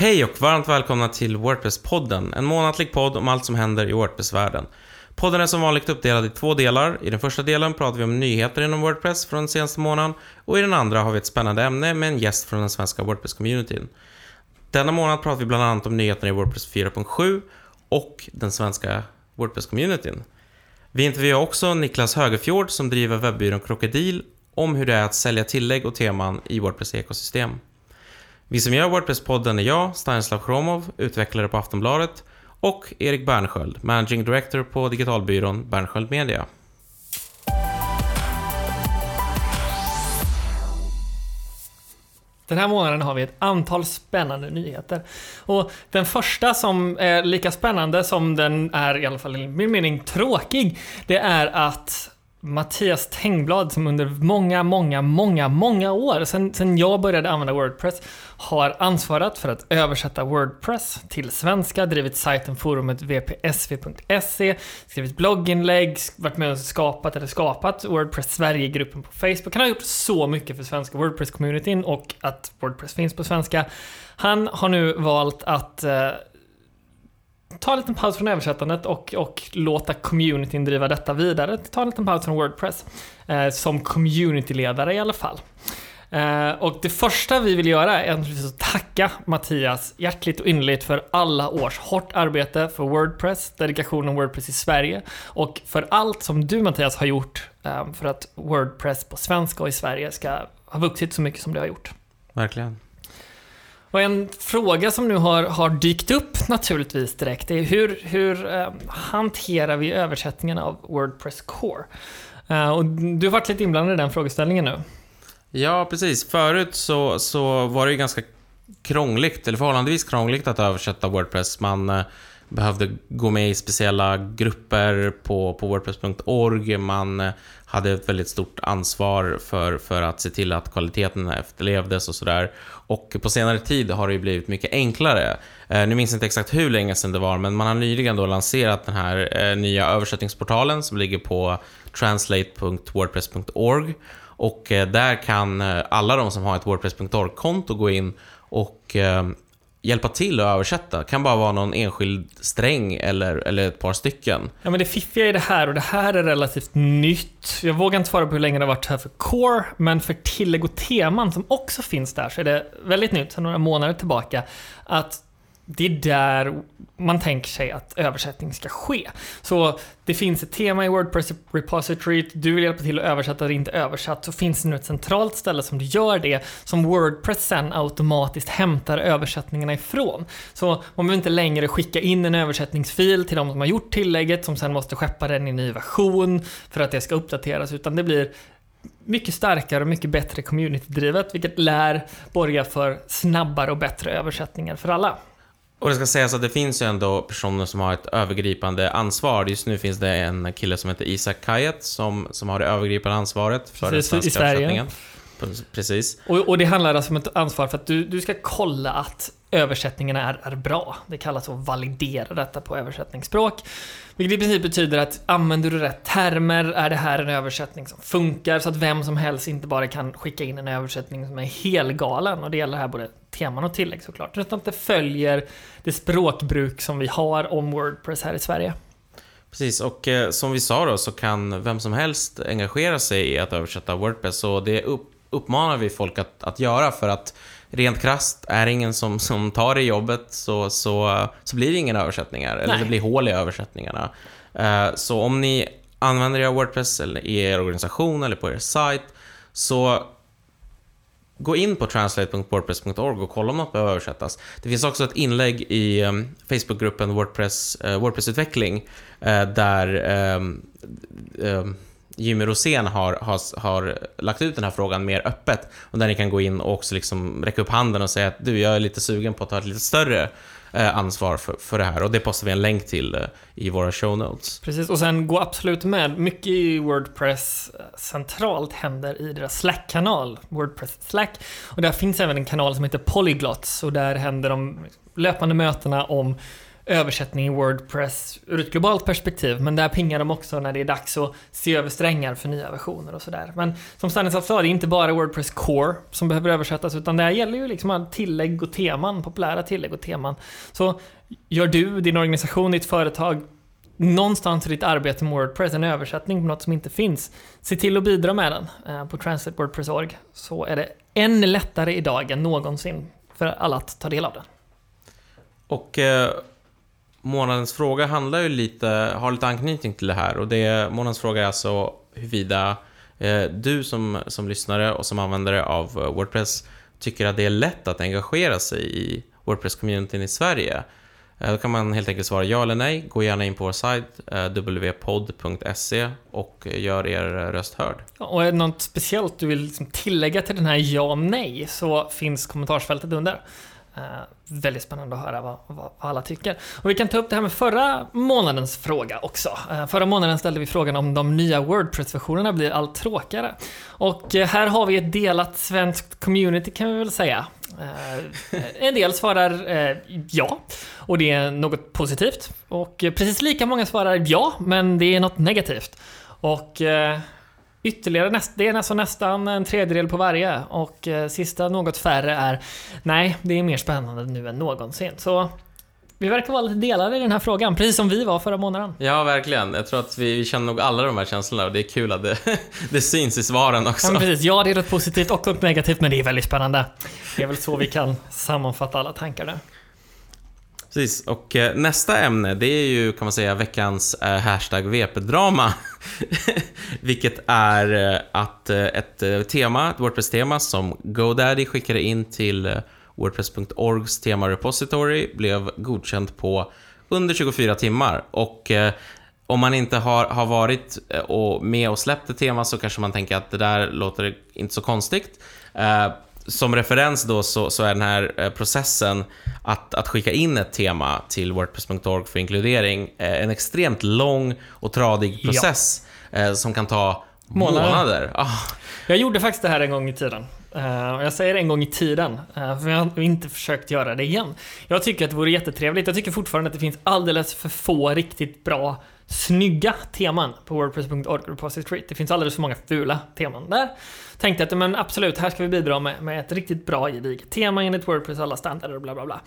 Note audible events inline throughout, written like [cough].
Hej och varmt välkomna till Wordpress-podden, en månatlig podd om allt som händer i Wordpress-världen. Podden är som vanligt uppdelad i två delar. I den första delen pratar vi om nyheter inom Wordpress från den senaste månaden och i den andra har vi ett spännande ämne med en gäst från den svenska Wordpress-communityn. Denna månad pratar vi bland annat om nyheterna i Wordpress 4.7 och den svenska Wordpress-communityn. Vi intervjuar också Niklas Högerfjord som driver webbyrån Krokodil om hur det är att sälja tillägg och teman i Wordpress ekosystem. Vi som gör Wordpress-podden är jag, Stanislav Chromov, utvecklare på Aftonbladet och Erik Bernsköld, Managing Director på digitalbyrån Bernsköld Media. Den här månaden har vi ett antal spännande nyheter. Och den första som är lika spännande som den är, i alla fall i min mening, tråkig, det är att Mattias Tengblad som under många, många, många, många år, sen, sen jag började använda Wordpress, har ansvarat för att översätta Wordpress till svenska, drivit sajten forumet vpsv.se, skrivit blogginlägg, varit med och skapat eller skapat Wordpress Sverige-gruppen på Facebook. Han har gjort så mycket för svenska Wordpress-communityn och att Wordpress finns på svenska. Han har nu valt att eh, ta en liten paus från översättandet och, och låta communityn driva detta vidare. Ta en liten paus från Wordpress. Eh, som communityledare i alla fall. Eh, och det första vi vill göra är naturligtvis att tacka Mattias hjärtligt och innerligt för alla års hårt arbete för Wordpress, dedikationen Wordpress i Sverige och för allt som du Mattias har gjort eh, för att Wordpress på svenska och i Sverige ska ha vuxit så mycket som det har gjort. Verkligen. Och en fråga som nu har, har dykt upp naturligtvis direkt är hur, hur eh, hanterar vi översättningen av Wordpress Core? Eh, och du har varit lite inblandad i den frågeställningen nu. Ja, precis. Förut så, så var det ju ganska krångligt, eller förhållandevis krångligt att översätta Wordpress. Man eh, behövde gå med i speciella grupper på, på Wordpress.org. Man eh, hade ett väldigt stort ansvar för, för att se till att kvaliteten efterlevdes och sådär. Och på senare tid har det ju blivit mycket enklare. Eh, nu minns jag inte exakt hur länge sedan det var, men man har nyligen då lanserat den här eh, nya översättningsportalen som ligger på translate.wordpress.org. Och eh, där kan eh, alla de som har ett Wordpress.org-konto gå in och eh, hjälpa till att översätta. Det kan bara vara någon enskild sträng eller, eller ett par stycken. Ja, men det fiffiga i det här och det här är relativt nytt. Jag vågar inte svara på hur länge det har varit här för Core, men för tillägg och teman som också finns där så är det väldigt nytt, sedan några månader tillbaka, att det är där man tänker sig att översättning ska ske. Så det finns ett tema i Wordpress repository, du vill hjälpa till att översätta det inte översatt, så finns det nu ett centralt ställe som du gör det, som Wordpress sen automatiskt hämtar översättningarna ifrån. Så man behöver inte längre skicka in en översättningsfil till de som har gjort tillägget, som sen måste skeppa den i en ny version för att det ska uppdateras, utan det blir mycket starkare och mycket bättre community-drivet, vilket lär borga för snabbare och bättre översättningar för alla. Och det ska sägas att det finns ju ändå personer som har ett övergripande ansvar. Just nu finns det en kille som heter Isak Kayet som, som har det övergripande ansvaret för Precis, den i svenska Sverige. översättningen. Precis. Och, och det handlar alltså om ett ansvar för att du, du ska kolla att översättningarna är, är bra. Det kallas att validera detta på översättningsspråk. Vilket i princip betyder att använder du rätt termer, är det här en översättning som funkar så att vem som helst inte bara kan skicka in en översättning som är helgalen. Och det gäller här både teman och tillägg såklart. Utan att det följer det språkbruk som vi har om Wordpress här i Sverige. Precis, och eh, som vi sa då så kan vem som helst engagera sig i att översätta Wordpress och det upp, uppmanar vi folk att, att göra för att rent krasst, är det ingen som, som tar det jobbet så, så, så blir det ingen översättningar, eller Nej. det blir hål i översättningarna. Eh, så om ni använder er av Wordpress eller i er organisation eller på er sajt, så gå in på translate.wordpress.org och kolla om något behöver översättas. Det finns också ett inlägg i um, Facebookgruppen Wordpress, uh, Wordpress-utveckling uh, där um, um, Jimmy Rosén har, har, har lagt ut den här frågan mer öppet och där ni kan gå in och också liksom räcka upp handen och säga att du, jag är lite sugen på att ta ett lite större Eh, ansvar för, för det här och det postar vi en länk till eh, i våra show notes. Precis, och sen gå absolut med. Mycket i Wordpress eh, centralt händer i deras Slack-kanal, Wordpress Slack. Och där finns även en kanal som heter Polyglots och där händer de löpande mötena om översättning i Wordpress ur ett globalt perspektiv. Men där pingar de också när det är dags att se över strängar för nya versioner och sådär. Men som Stanislav sa, det är inte bara Wordpress Core som behöver översättas utan det här gäller ju liksom tillägg och teman, populära tillägg och teman. Så gör du, din organisation, ditt företag någonstans i ditt arbete med Wordpress en översättning på något som inte finns. Se till att bidra med den eh, på translateWordpress.org så är det än lättare idag än någonsin för alla att ta del av den. Och eh, månadens fråga handlar ju lite, har lite anknytning till det här och det, månadens fråga är alltså huruvida eh, du som, som lyssnare och som användare av eh, Wordpress tycker att det är lätt att engagera sig i Wordpress-communityn i Sverige. Eh, då kan man helt enkelt svara ja eller nej. Gå gärna in på vår sajt eh, wpod.se och eh, gör er eh, röst hörd. Och är det något speciellt du vill liksom tillägga till den här ja och nej så finns kommentarsfältet under. Eh, väldigt spännande att höra vad, vad, alla tycker. Och vi kan ta upp det här med förra månadens fråga också. Eh, förra månaden ställde vi frågan om de nya Wordpress-versionerna blir allt tråkigare. Och eh, här har vi ett delat svenskt community kan vi väl säga. en del svarar ja, och det är något positivt. Och precis lika många svarar ja, men det är något negativt. Och Ytterligare näst, det är nästan, nästan en tredjedel på varje och eh, sista något färre är nej, det är mer spännande nu än någonsin. Så vi verkar vara lite delade i den här frågan, precis som vi var förra månaden. Ja, verkligen. Jag tror att vi, vi känner nog alla de här känslorna och det är kul att det, [laughs] det syns i svaren också. Ja, precis. Ja, det är något positivt och något negativt, men det är väldigt spännande. Det är väl så vi kan sammanfatta alla tankar där. Precis, och eh, nästa ämne det är ju kan man säga veckans eh, hashtag VP-drama. [laughs] Vilket är eh, att eh, ett eh, tema, ett Wordpress-tema som GoDaddy skickade in till eh, Wordpress.orgs tema repository blev godkänt på under 24 timmar. Och om man inte har, har varit och med och släppt ett tema så kanske man tänker att det där låter inte så konstigt som referens då så, så, är den här eh, processen att, att skicka in ett tema till Wordpress.org för inkludering eh, en extremt lång och tradig process ja. Eh, som kan ta månader. månader. Oh. Jag gjorde faktiskt det här en gång i tiden. jag säger en gång i tiden, för jag har inte försökt göra det igen. Jag tycker att det vore jättetrevligt. Jag tycker fortfarande att det finns alldeles för få riktigt bra snygga teman på Wordpress.org repository. Det finns alldeles för många fula teman där. Tänkte att men absolut, här ska vi bidra med, med ett riktigt bra gediget tema enligt Wordpress alla standarder och bla bla bla.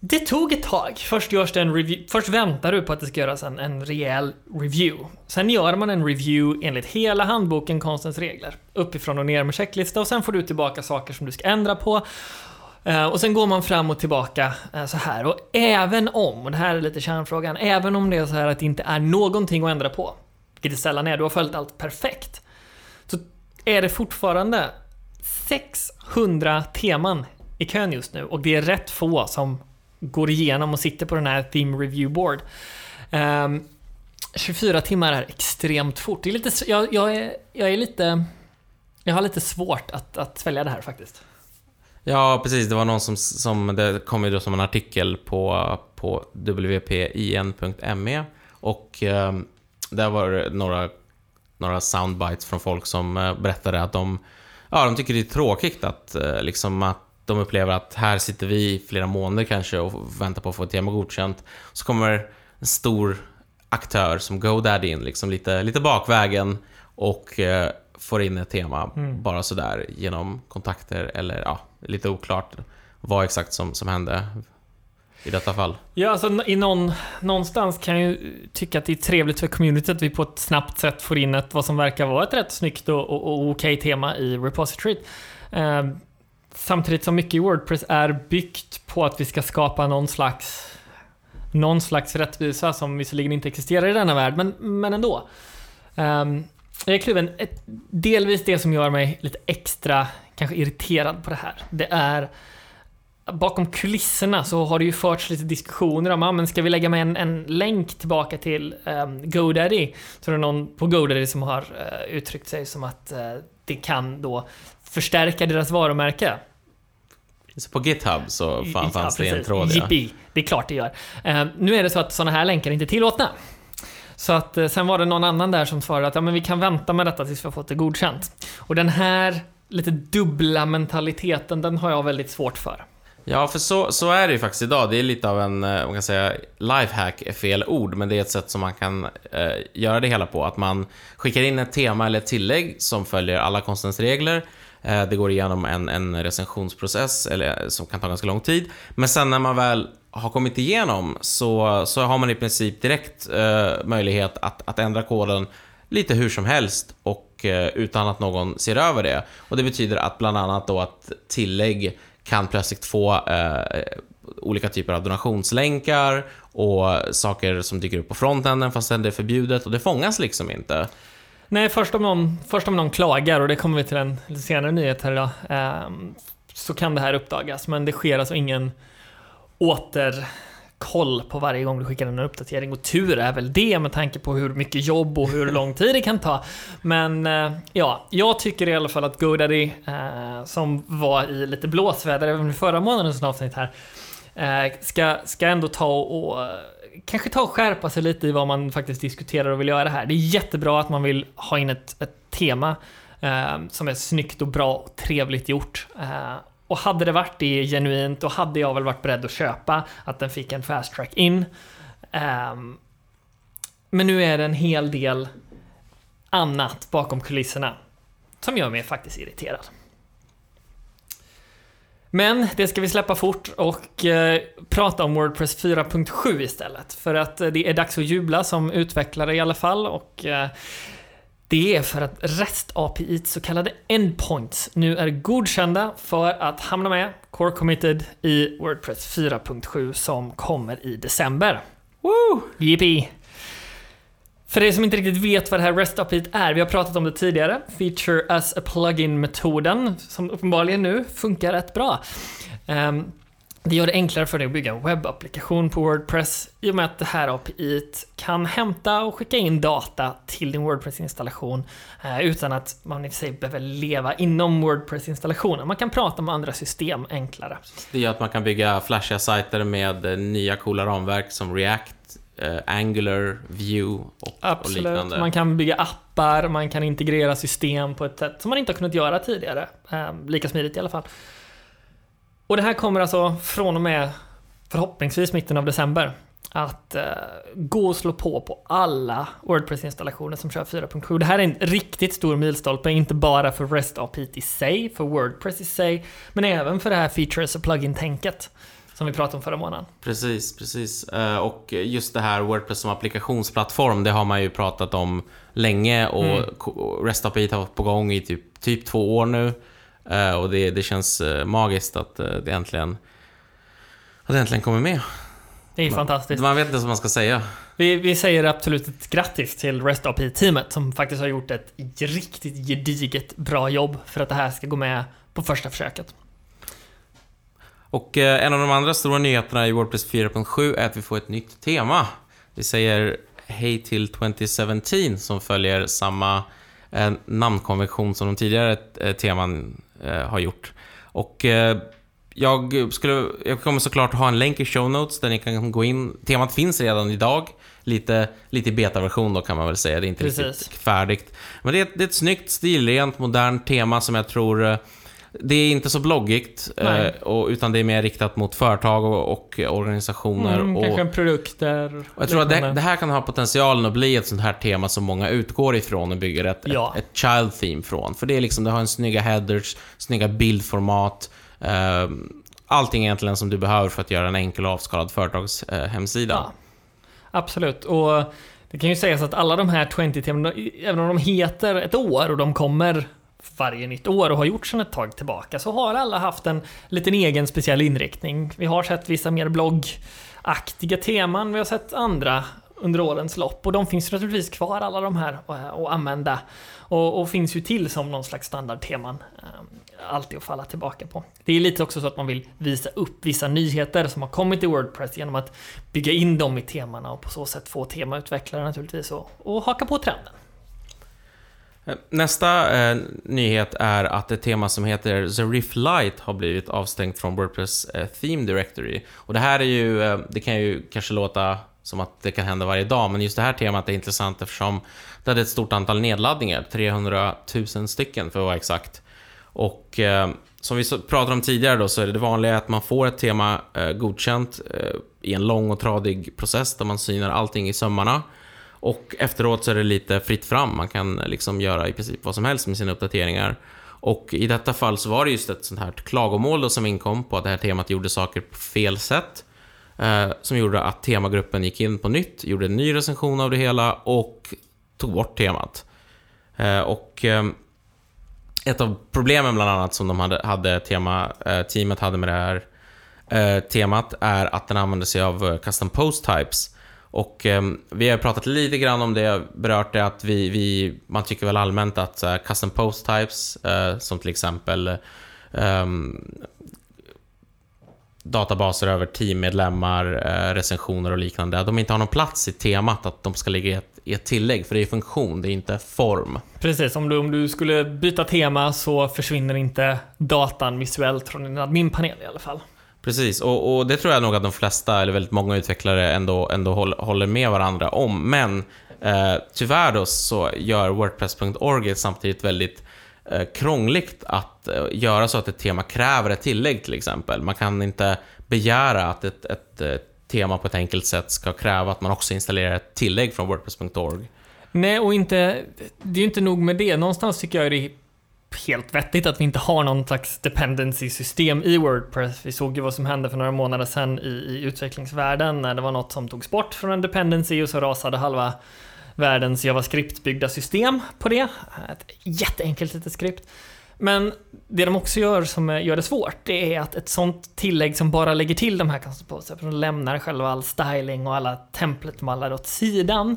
Det tog ett tag. Först görs det en review. Först väntar du på att det ska göras en, en rejäl review. Sen gör man en review enligt hela handboken Konstens regler. Uppifrån och ner med checklista och sen får du tillbaka saker som du ska ändra på. Eh, och sen går man fram och tillbaka eh, så här. Och även om, och det här är lite kärnfrågan, även om det är så här att det inte är någonting att ändra på, vilket det sällan är, du har följt allt perfekt, så är det fortfarande 600 teman i kön just nu och det är rätt få som går igenom och sitter på den här Theme Review Board. Ehm, um, 24 timmar är extremt fort. Det är lite, jag, jag, är, jag är lite... Jag har lite svårt att, att svälja det här faktiskt. Ja, precis. Det var någon som, som det kom ju då som en artikel på, på wpin.me och eh, där var det några, några soundbites från folk som eh, berättade att de, ja, de tycker det är tråkigt att, eh, liksom att de upplever att här sitter vi flera månader kanske och väntar på att få ett tema godkänt. Så kommer en stor aktör som GoDaddy in, liksom lite, lite bakvägen och eh, får in ett tema mm. bara sådär genom kontakter eller ja, lite oklart vad exakt som, som hände i detta fall. Ja, alltså i någon, någonstans kan jag ju tycka att det är trevligt för communityt att vi på ett snabbt sätt får in ett vad som verkar vara ett rätt snyggt och, och, och okej tema i repositoryt. Eh, samtidigt som mycket i Wordpress är byggt på att vi ska skapa någon slags någon slags rättvisa som visserligen inte existerar i denna värld, men, men ändå. Um, jag är kluven. Delvis det som gör mig lite extra kanske irriterad på det här. Det är Bakom kulisserna så har det ju förts lite diskussioner om, ah, men ska vi lägga med en, en länk tillbaka till um, GoDaddy? Så det är någon på GoDaddy som har uh, uttryckt sig som att uh, det kan då förstärka deras varumärke. Så på GitHub så fan, fanns det en tråd ja. det är klart det gör. Uh, nu är det så att sådana här länkar är inte tillåtna. Så att eh, sen var det någon annan där som svarade att ja, men vi kan vänta med detta tills vi har fått det godkänt. Och den här lite dubbla mentaliteten, den har jag väldigt svårt för. Ja, för så, så är det ju faktiskt idag. Det är lite av en, eh, man kan säga, lifehack är fel ord, men det är ett sätt som man kan eh, göra det hela på. Att man skickar in ett tema eller ett tillägg som följer alla konstens regler. Eh, det går igenom en, en recensionsprocess eller, som kan ta ganska lång tid. Men sen när man väl har kommit igenom så, så har man i princip direkt eh, möjlighet att, att ändra koden lite hur som helst och eh, utan att någon ser över det. Och det betyder att bland annat då att tillägg kan plötsligt få eh, olika typer av donationslänkar och saker som dyker upp på frontenden fast det är förbjudet och det fångas liksom inte. Nej, först om, någon, först om någon klagar, och det kommer vi till en lite senare nyhet här idag, eh, så kan det här uppdagas. Men det sker alltså ingen återkoll på varje gång du skickar en uppdatering. Och tur är väl det med tanke på hur mycket jobb och hur lång tid det kan ta. Men eh, ja, jag tycker i alla fall att GoDaddy, eh, som var i lite blåsväder även förra månadens avsnitt här, eh, ska, ska ändå ta och kanske ta och skärpa sig lite i vad man faktiskt diskuterar och vill göra här. Det är jättebra att man vill ha in ett, ett tema eh, som är snyggt och bra och trevligt gjort. Eh, och hade det varit det genuint, då hade jag väl varit beredd att köpa att den fick en fast track in. Eh, men nu är det en hel del annat bakom kulisserna som gör mig faktiskt irriterad. Men det ska vi släppa fort och eh, prata om Wordpress 4.7 istället. För att eh, det är dags att jubla som utvecklare i alla fall och eh, det är för att REST-API, så kallade endpoints, nu är godkända för att hamna med Core Committed i Wordpress 4.7 som kommer i december. Woo! Yippee! För er som inte riktigt vet vad det här REST API är, vi har pratat om det tidigare. Feature as a plugin-metoden, som uppenbarligen nu funkar rätt bra. Um, det gör det enklare för dig att bygga en webbapplikation på Wordpress i och med att det här API kan hämta och skicka in data till din Wordpress-installation eh, utan att man i sig behöver leva inom Wordpress-installationen. Man kan prata med andra system enklare. Det gör att man kan bygga flashiga sajter med eh, nya coola ramverk som React eh, Angular, Vue och, Absolut. och liknande. Man kan bygga appar, man kan integrera system på ett sätt som man inte har kunnat göra tidigare. Eh, lika smidigt i alla fall. Och det här kommer alltså från och med förhoppningsvis mitten av december att eh, gå och slå på på alla Wordpress-installationer som kör 4.7. Det här är en riktigt stor milstolpe, inte bara för REST API i sig, för Wordpress i sig, men även för det här Features och Plugin-tänket. Som vi pratade om förra månaden. Precis, precis. Eh, och just det här Wordpress som applikationsplattform, det har man ju pratat om länge och mm. REST API har varit på gång i typ, typ två år nu. Eh, och det, det känns eh, magiskt att det äntligen, att det äntligen kommer med. Det är man, fantastiskt. Man vet inte vad man ska säga. Vi, vi säger absolut ett grattis till REST API-teamet som faktiskt har gjort ett riktigt gediget bra jobb för att det här ska gå med på första försöket. Och eh, en av de andra stora nyheterna i Wordpress 4.7 är att vi får ett nytt tema. Vi säger Hej till 2017 som följer samma eh, namnkonvention som de tidigare eh, teman eh, har gjort. Och eh, jag, skulle, jag kommer såklart ha en länk i show notes där ni kan gå in. Temat finns redan idag. Lite, lite i betaversion då kan man väl säga. Det är inte Precis. riktigt färdigt. Men det är, det är ett snyggt, stilrent, modernt tema som jag tror det är inte så bloggigt, eh, och, utan det är mer riktat mot företag och, och organisationer. Mm, och, kanske produkter. Och jag tror att det, det, här kan ha potentialen att bli ett sånt här tema som många utgår ifrån och bygger ett, ja. ett, ett child theme från. För det är liksom, det har en snygga headers, snygga bildformat. Eh, allting egentligen som du behöver för att göra en enkel och avskalad företagshemsida. Eh, ja. Absolut. Och det kan ju sägas att alla de här 20-teman, även om de heter ett år och de kommer varje nytt år och har gjort sedan ett tag tillbaka så har alla haft en liten egen speciell inriktning. Vi har sett vissa mer bloggaktiga teman, vi har sett andra under årens lopp och de finns naturligtvis kvar alla de här att använda och, och, finns ju till som någon slags standardteman eh, alltid att falla tillbaka på. Det är lite också så att man vill visa upp vissa nyheter som har kommit i Wordpress genom att bygga in dem i temana och på så sätt få temautvecklare naturligtvis och, och haka på trenden. Eh, nästa eh, nyhet är att ett tema som heter Zarif Light har blivit avstängt från Wordpress eh, Theme Directory. Och det här är ju, eh, det kan ju kanske låta som att det kan hända varje dag, men just det här temat är intressant eftersom det hade ett stort antal nedladdningar, 300 000 stycken för att vara exakt. Och eh, som vi pratade om tidigare då, så är det det vanliga att man får ett tema eh, godkänt eh, i en lång och tradig process där man synar allting i sömmarna. Och efteråt så är det lite fritt fram. Man kan liksom göra i princip vad som helst med sina uppdateringar. Och i detta fall så var det just ett sånt här klagomål då som inkom på att det här temat gjorde saker på fel sätt. Eh, som gjorde att temagruppen gick in på nytt, gjorde en ny recension av det hela och tog bort temat. Eh, och eh, ett av problemen bland annat som de hade, hade tema, eh, teamet hade med det här eh, temat är att den använder sig av eh, custom post types. Och eh, vi har pratat lite grann om det, berört det att vi, vi man tycker väl allmänt att eh, custom post types, eh, som till exempel ehm, databaser över teammedlemmar, eh, recensioner och liknande, att de inte har någon plats i temat att de ska ligga i ett, i ett tillägg, för det är funktion, det är inte form. Precis, om du, om du skulle byta tema så försvinner inte datan visuellt från din adminpanel i alla fall. Precis, och, och det tror jag nog att de flesta, eller väldigt många utvecklare ändå, ändå håller, med varandra om. Men eh, tyvärr då så gör Wordpress.org samtidigt väldigt eh, krångligt att eh, göra så att ett tema kräver ett tillägg till exempel. Man kan inte begära att ett, ett ett tema på ett enkelt sätt ska kräva att man också installerar ett tillägg från Wordpress.org. Nej, och inte, det är ju inte nog med det. Någonstans tycker jag det helt vettigt att vi inte har någon slags dependency-system i Wordpress. Vi såg ju vad som hände för några månader sedan i, i utvecklingsvärlden när det var något som togs bort från en dependency och så rasade halva världens JavaScript-byggda system på det. Ett jätteenkelt litet skript. Men det de också gör som gör det svårt, det är att ett sånt tillägg som bara lägger till de här custom posts, de lämnar själva all styling och alla template-mallar åt sidan.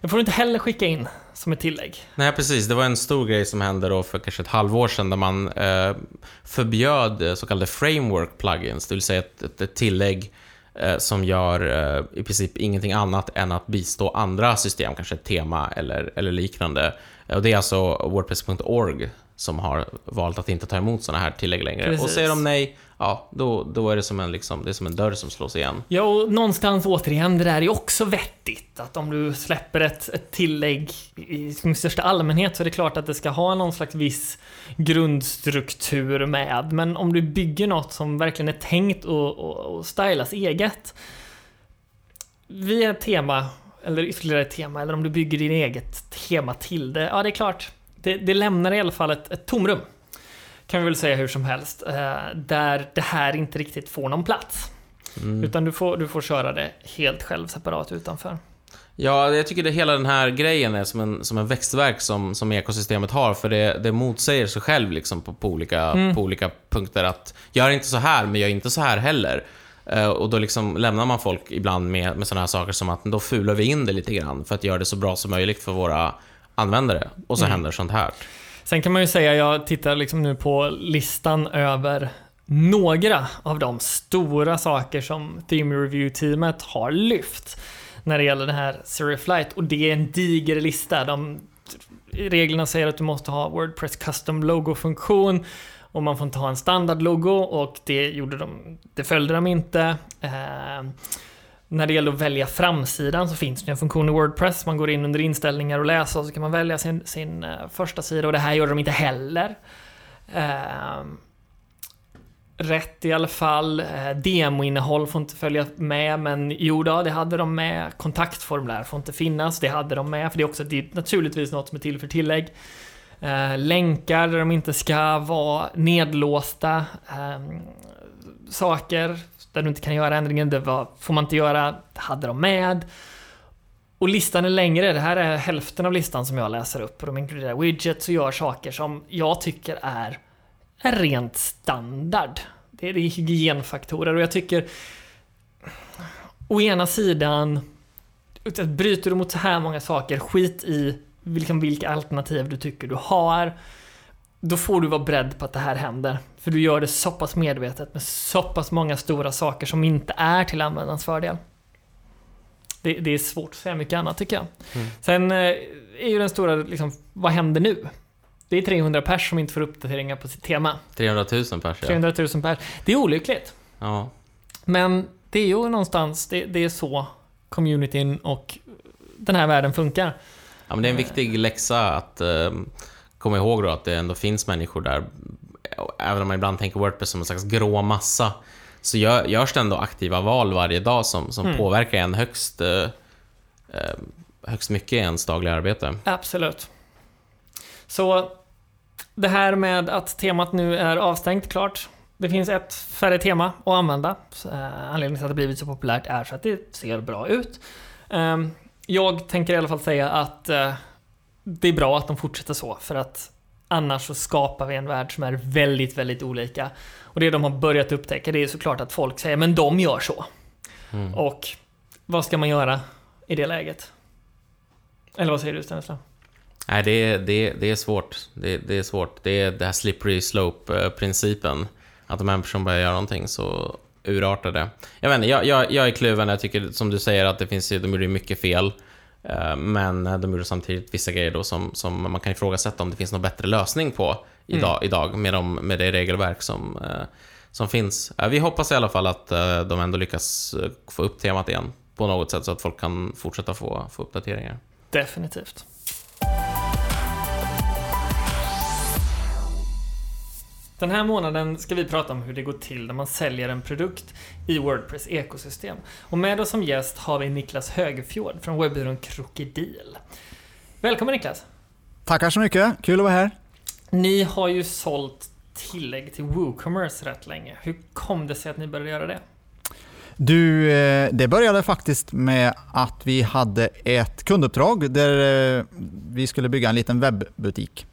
Det får du inte heller skicka in som ett tillägg. Nej, precis. Det var en stor grej som hände då för kanske ett halvår sedan där man eh, förbjöd eh, så kallade framework plugins, det vill säga ett, ett, ett tillägg eh, som gör eh, i princip ingenting annat än att bistå andra system, kanske ett tema eller, eller liknande. Eh, och det är alltså Wordpress.org som har valt att inte ta emot sådana här tillägg längre. Precis. Och säger de nej, ja, då, då är det som en, liksom, det är som en dörr som slås igen. Ja, och någonstans återigen, det där är också vettigt. Att om du släpper ett, ett tillägg i sin största allmänhet så är det klart att det ska ha någon slags viss grundstruktur med. Men om du bygger något som verkligen är tänkt att och, och stylas eget via ett tema, eller ytterligare ett tema, eller om du bygger din eget tema till det. Ja, det är klart. Det, det lämnar i alla fall ett, ett tomrum. Kan vi väl säga hur som helst. Eh, där det här inte riktigt får någon plats. Mm. Utan du får, du får köra det helt själv separat utanför. Ja, jag tycker det hela den här grejen är som en, som en växtverk som, som ekosystemet har, för det, det motsäger sig själv liksom på, på, olika, Mm. på olika punkter att gör inte så här, men gör inte så här heller. Eh, och då liksom lämnar man folk ibland med, med sådana här saker som att då fular vi in det lite grann för att göra det så bra som möjligt för våra användare. Och så Mm. händer sånt här. Sen kan man ju säga, jag tittar liksom nu på listan över några av de stora saker som Theme Review-teamet har lyft när det gäller den här Serial Flight. Och det är en diger lista. De, reglerna säger att du måste ha Wordpress Custom Logo-funktion och man får inte ha en standard-logo och det, gjorde de, det följde de inte. Eh, när det gäller att välja framsidan så finns det en funktion i Wordpress. Man går in under inställningar och läser och så kan man välja sin, sin eh, första sida och det här gör de inte heller. Eh, rätt i alla fall. Eh, demoinnehåll får inte följa med, men jo då, det hade de med. Kontaktformulär får inte finnas, det hade de med, för det är också det är naturligtvis något som är till för tillägg. Eh, länkar där de inte ska vara nedlåsta. Eh, saker där du inte kan göra ändringen, det var, får man inte göra, det hade de med. Och listan är längre, det här är hälften av listan som jag läser upp och de inkluderar widgets och gör saker som jag tycker är, är rent standard. Det är, hygienfaktorer och jag tycker å ena sidan bryter du mot så här många saker, skit i vilka alternativ du tycker du har. Då får du vara beredd på att det här händer. För du gör det så pass medvetet med så pass många stora saker som inte är till användarens fördel. Det, det är svårt att säga mycket annat tycker jag. Mm. Sen eh, är ju den stora, liksom, vad händer nu? Det är 300 pers som inte får uppdateringar på sitt tema. 300 000 pers, ja. 300 000 pers. Det är olyckligt. ja. Men det är ju någonstans, det, det är så communityn och den här världen funkar. Ja, men det är en viktig läxa att eh, komma ihåg då att det ändå finns människor där även om man ibland tänker Wordpress som en slags grå massa, så gör, görs det ändå aktiva val varje dag som, som Mm. påverkar en högst, eh, eh, högst mycket i ens dagliga arbete. Absolut. Så det här med att temat nu är avstängt, klart. Det finns ett färre tema att använda. Eh, Anledningen till att det blivit så populärt är så att det ser bra ut. Ehm, Jag tänker i alla fall säga att eh, det är bra att de fortsätter så, för att annars så skapar vi en värld som är väldigt, väldigt olika. Och det de har börjat upptäcka, det är såklart att folk säger men de gör så. Mm. Och vad ska man göra i det läget? Eller vad säger du Stanislav? Nej, det är, det, är, det är svårt. Det, det är svårt. Det är det här slippery slope-principen. Att om en person börjar göra någonting så urartar det. Jag vet inte, jag, jag, jag är kluven. Jag tycker som du säger att det finns de gjorde mycket fel. Eh, Men de gjorde samtidigt vissa grejer då som, som man kan ifrågasätta om det finns någon bättre lösning på idag, idag med, de, med det regelverk som, eh, som finns. Eh, Vi hoppas i alla fall att de ändå lyckas få upp temat igen på något sätt så att folk kan fortsätta få, få uppdateringar. Definitivt. Den här månaden ska vi prata om hur det går till när man säljer en produkt i Wordpress ekosystem. Och med oss som gäst har vi Niklas Högfjord från webbyrån Krokodil. Välkommen Niklas! Tackar så mycket, kul att vara här. Ni har ju sålt tillägg till WooCommerce rätt länge. Hur kom det sig att ni började göra det? Du, eh, det började faktiskt med att vi hade ett kunduppdrag där eh, vi skulle bygga en liten webbutik.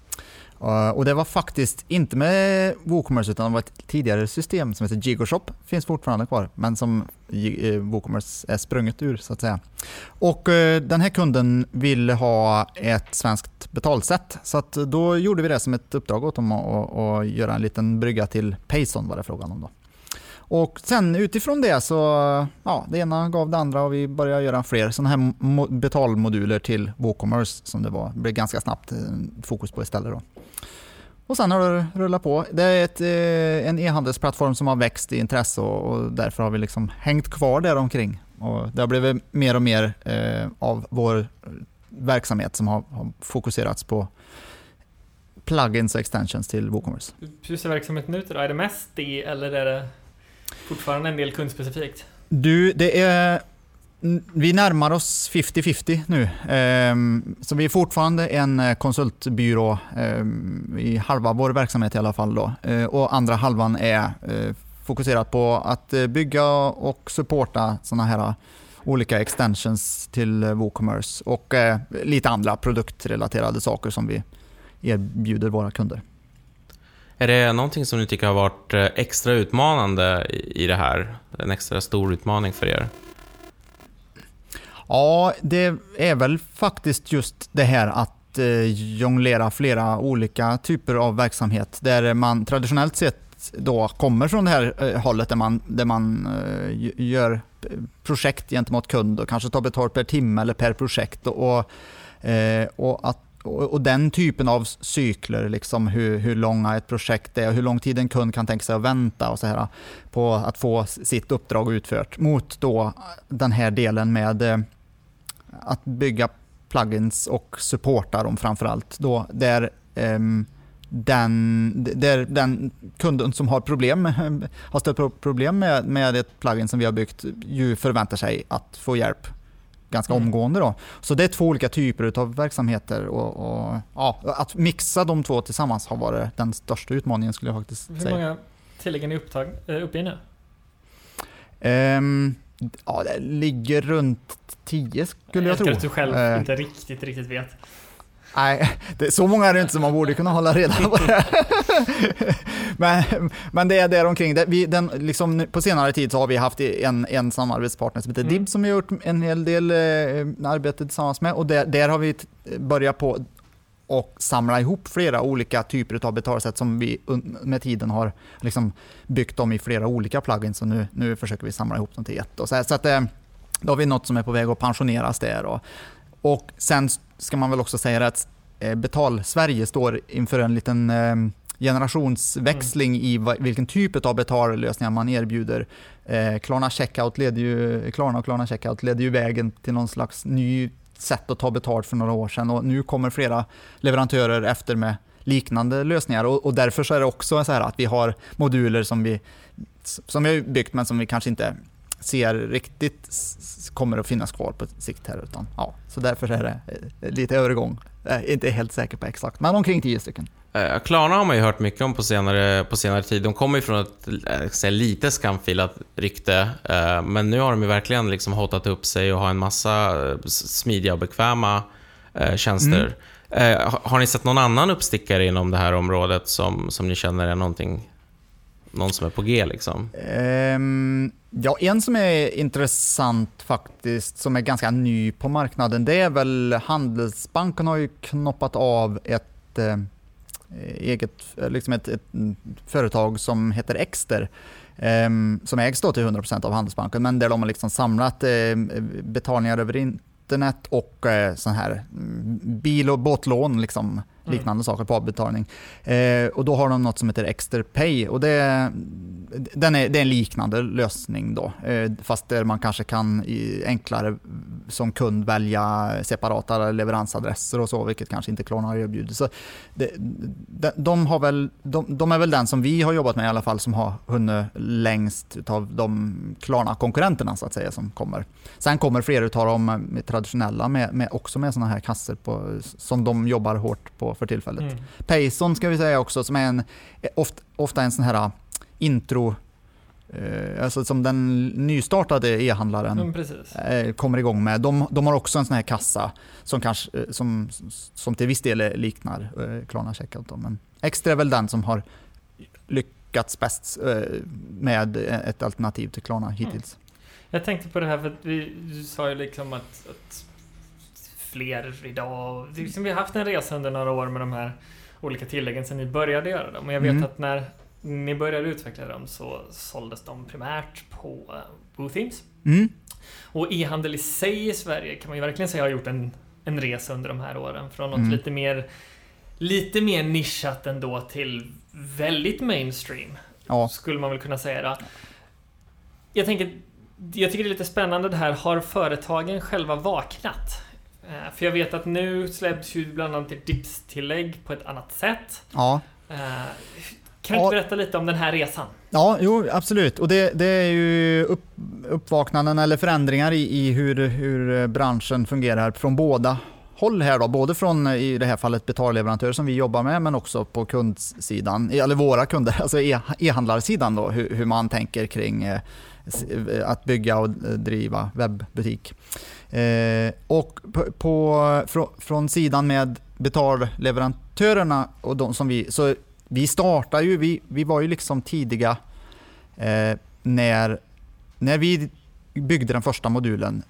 Eh, och det var faktiskt inte med WooCommerce utan det var ett tidigare system som heter Gigoshop. Finns fortfarande kvar men som eh, WooCommerce är sprunget ur så att säga. Och eh, den här kunden ville ha ett svenskt betalsätt så att då gjorde vi det som ett uppdrag åt dem att att göra en liten brygga till Payson var det frågan om då. Och sen utifrån det så, ja, det ena gav det andra och vi började göra fler sådana här betalmoduler till WooCommerce som det var, blev ganska snabbt eh, fokus på istället då. Och sen har det rullat på. Det är ett, eh, en e-handelsplattform som har växt i intresse och, och därför har vi liksom hängt kvar där omkring. Och det har blivit mer och mer eh, av vår verksamhet som har, har fokuserats på plugins och extensions till WooCommerce. Hur ser verksamheten ut idag? Är det mest det eller är det fortfarande en del kundspecifikt? Du, det är... Vi närmar oss 50-50 nu. Ehm, så vi är fortfarande en eh, konsultbyrå ehm, i halva vår verksamhet i alla fall. Då. Eh, och andra halvan är fokuserad fokuserat på att bygga och supporta sådana här olika extensions till WooCommerce och lite andra produktrelaterade saker som vi erbjuder våra kunder. Är det någonting som ni tycker har varit eh, extra utmanande i det här? En extra stor utmaning för er? Ja, det är väl faktiskt just det här att eh, jonglera flera olika typer av verksamhet där man traditionellt sett då kommer från det här eh, hållet där man, där man gör projekt gentemot kund och kanske tar betalt per timme eller per projekt. Och, och, att, och, och den typen av cykler, liksom hur, hur långa ett projekt är och hur lång tid en kund kan tänka sig att vänta och så här, på att få sitt uppdrag utfört mot då eh, den här delen med eh, att bygga plugins och supporta dem framförallt. Då, där, eh, den, där den kunden som har problem, [laughs] har stött på problem med, med ett plugin som vi har byggt ju förväntar sig att få hjälp ganska Mm. omgående. Då. Så det är två olika typer av verksamheter och, och ja, att mixa de två tillsammans har varit den största utmaningen skulle jag faktiskt Hur säga. många tillägg är ni eh, uppe i nu? Ehm, ja, det ligger runt 10 skulle jag älskar tro. att du själv Eh, inte riktigt, riktigt vet. Nej, det, så många är det inte som man borde kunna hålla reda på det. [laughs] [laughs] men, men det är där omkring. Det, vi, den, liksom, på senare tid så har vi haft en, en samarbetspartner som heter Mm. DIB som vi har gjort en hel del eh, arbete tillsammans med och där, där har vi börjat på och samla ihop flera olika typer av betalsätt som vi med tiden har liksom byggt om i flera olika plugins och nu, nu försöker vi samla ihop dem till ett. Och så, här, så att, eh, då har vi något som är på väg att pensioneras där. Och, och sen ska man väl också säga att eh, Betal-Sverige står inför en liten generationsväxling generationsväxling i vilken typ av betallösningar man erbjuder. Eh, Klarna Checkout leder ju, Klarna och Klarna Checkout ledde ju vägen till någon slags ny sätt att ta betalt för några år sedan och nu kommer flera leverantörer efter med liknande lösningar och, och därför så är det också så här att vi har moduler som vi, som vi har byggt men som vi kanske inte ser riktigt kommer att finnas kvar på sikt här. Utan, ja, så därför är det eh, lite övergång. Jag är inte helt säker på exakt, men omkring tio stycken. Eh, Klarna har man ju hört mycket om på senare, på senare tid. De kommer ju från ett eh, lite skamfilat rykte, men nu har de ju verkligen liksom hotat upp sig och har en massa smidiga och bekväma tjänster. Mm. Har ni sett någon annan uppstickare inom det här området som, som ni känner är någonting någon som är på G liksom? Um, ja, en som är intressant faktiskt, som är ganska ny på marknaden, det är väl Handelsbanken har ju knoppat av ett eh, Eh, eget, eh, liksom ett, ett, företag som heter Exter. Ehm, som ägs då till 100% av Handelsbanken, men där de har liksom samlat eh, betalningar över internet och eh, här mm, bil och båtlån. Liksom Mm. liknande mm. saker på avbetalning. Eh, och då har de något som heter Exterpay. Och det, den är, det är en liknande lösning då. Eh, fast där man kanske kan i, enklare som kund välja separata leveransadresser och så, vilket kanske inte Klarna erbjuder. Så det, de, de, har väl, de, de, är väl den som vi har jobbat med i alla fall som har hunnit längst av de Klarna-konkurrenterna så att säga som kommer. Sen kommer flera av de traditionella med, med också med sådana här kassor på, som de jobbar hårt på för tillfället. Mm. Payson ska vi säga också, som är en, ofta, ofta en sån här äh, intro Eh, alltså som den nystartade e-handlaren mm, eh, kommer igång med. De, de, har också en sån här kassa som, kanske, eh, som, som till viss del liknar Klarna Checkout. Men Extra är väl den som har lyckats bäst med ett alternativ till Klarna hittills. Mm. Jag tänkte på det här för att vi, du sa ju liksom att, att fler idag. Liksom vi har haft en resa under några år med de här olika tilläggen sedan ni började göra dem. Och jag vet mm. att när ni började utveckla dem så såldes de primärt på uh, Bootheams. Mm. Och e-handel i sig i Sverige kan man ju verkligen säga har gjort en, en resa under de här åren. Från något mm. lite mer lite mer nischat ändå till väldigt mainstream. Ja. Skulle man väl kunna säga då. Jag tänker, jag tycker det är lite spännande det här. Har företagen själva vaknat? Eh, för jag vet att nu släpps ju bland annat DIPS-tillägg på ett annat sätt. Ja. Eh, kan du inte berätta lite om den här resan? Ja, jo, absolut. Och det, det är ju upp, uppvaknanden eller förändringar i, i hur, hur branschen fungerar från båda håll här då, både från i det här fallet betalleverantörer som vi jobbar med, men också på kundsidan, eller våra kunder, [laughs] alltså e, e-handlarsidan då, hur, hur, man tänker kring eh, att bygga och driva webbutik. Eh, och på, på, från, från sidan med betalleverantörerna och de som vi, så vi startade ju, vi, vi var ju liksom tidiga eh, när, när vi byggde den första modulen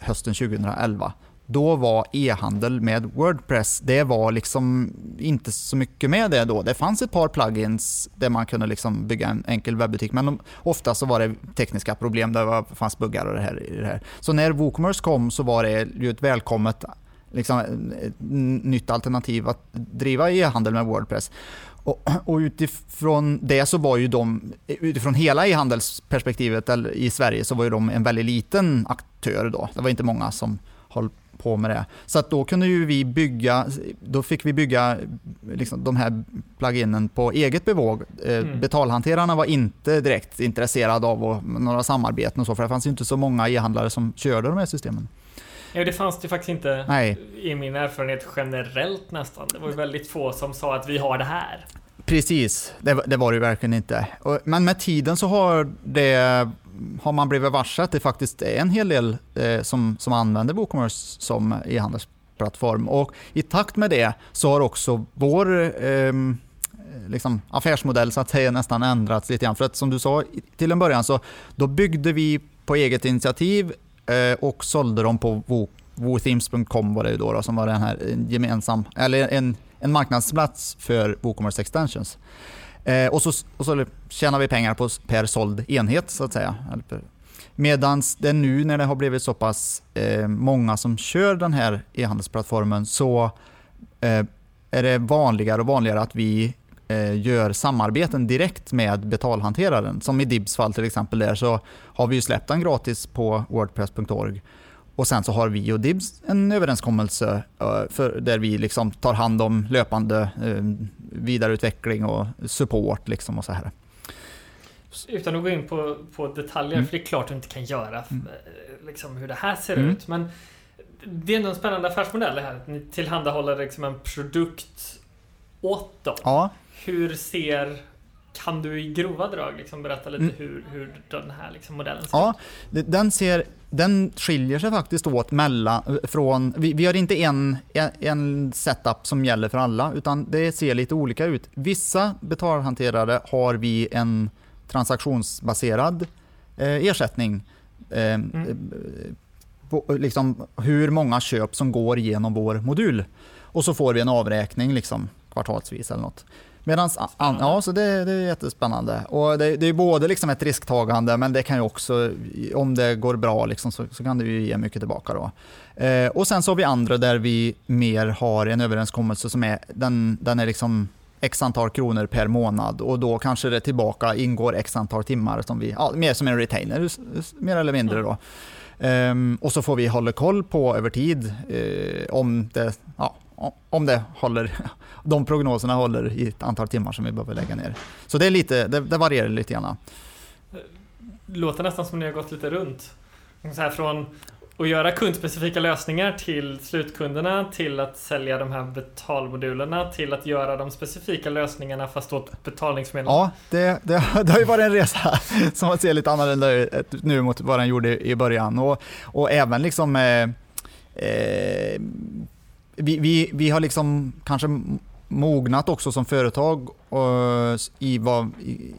hösten 2011 då var e-handel med Wordpress, det var liksom inte så mycket med det då. Det fanns ett par plugins där man kunde liksom bygga en enkel webbutik, men ofta så var det tekniska problem, det fanns buggar och det här. Det här. Så när WooCommerce kom så var det ju ett välkommet liksom, ett nytt alternativ att driva e-handel med Wordpress. Och, och, utifrån det så var ju de, utifrån hela e-handelsperspektivet i Sverige så var ju de en väldigt liten aktör då. Det var inte många som höll på med det. Så att då kunde ju vi bygga, då fick vi bygga liksom de här pluginen på eget bevåg. Eh, mm. Betalhanterarna var inte direkt intresserade av några samarbeten och så, för det fanns ju inte så många e-handlare som körde de här systemen. Ja, det fanns det faktiskt inte Nej. i min erfarenhet generellt nästan. Det var ju väldigt få som sa att vi har det här. Precis, det, det var det verkligen inte. Men med tiden så har det har man blivit varse att det faktiskt är en hel del eh, som, som använder WooCommerce som e-handelsplattform. Och I takt med det så har också vår eh, liksom, affärsmodell så att säga nästan ändrats lite grann. För att som du sa till en början så då byggde vi på eget initiativ eh, och sålde dem på WooThemes.com var det då, då, som var den här gemensam, eller en, en marknadsplats för WooCommerce Extensions. Eh, och, så, och så tjänar vi pengar på per såld enhet så att säga. Medan det nu när det har blivit så pass eh, många som kör den här e-handelsplattformen så eh, är det vanligare och vanligare att vi eh, gör samarbeten direkt med betalhanteraren. Som i Dibs fall till exempel där så har vi ju släppt den gratis på wordpress.org och sen så har vi och Dibs en överenskommelse eh, för, där vi liksom tar hand om löpande eh, vidareutveckling och support. Liksom och så här. Utan att gå in på, på detaljer, Mm. för det är klart du inte kan göra Mm. eh, liksom hur det här ser Mm. ut. Men det är ändå en spännande affärsmodell det här. Att ni tillhandahåller liksom en produkt åt dem. Ja, Hur ser... Kan du i grova drag liksom berätta lite Mm. hur, hur den här liksom modellen ser ja det- den, ser, den skiljer sig faktiskt åt mellan, från... Vi, vi har inte en, en, setup som gäller för alla, utan det ser lite olika ut. Vissa betalhanterare har vi en transaktionsbaserad eh, ersättning. Eh, eh, på, liksom, hur många köp som går igenom vår modul. Och så får vi en avräkning liksom, kvartalsvis eller något. Medans, an, ja, så det, det är jättespännande. Och det, det är både liksom ett risktagande, men det kan ju också, om det går bra, liksom, så, så kan det ju ge mycket tillbaka. Då. Eh, och sen så har vi andra där vi mer har en överenskommelse som är, den, den är liksom x antal kronor per månad och då kanske det tillbaka ingår x antal timmar som vi, ja, mer som en retainer, mer eller mindre. Då. Ehm, och så får vi hålla koll på över tid eh, om, det, ja, om det håller, [laughs] de prognoserna håller i ett antal timmar som vi behöver lägga ner. Så det, är lite, det, det varierar lite grann. Låter nästan som ni har gått lite runt. Så här från att göra kundspecifika lösningar till slutkunderna, till att sälja de här betalmodulerna, till att göra de specifika lösningarna fast åt betalningsmedel. Ja, det, det, [laughs] det har ju varit en resa [laughs] som ser lite annorlunda ut nu mot vad den gjorde i början. Och, och även liksom eh, eh, vi, vi, vi har liksom kanske mognat också som företag och i vad, i,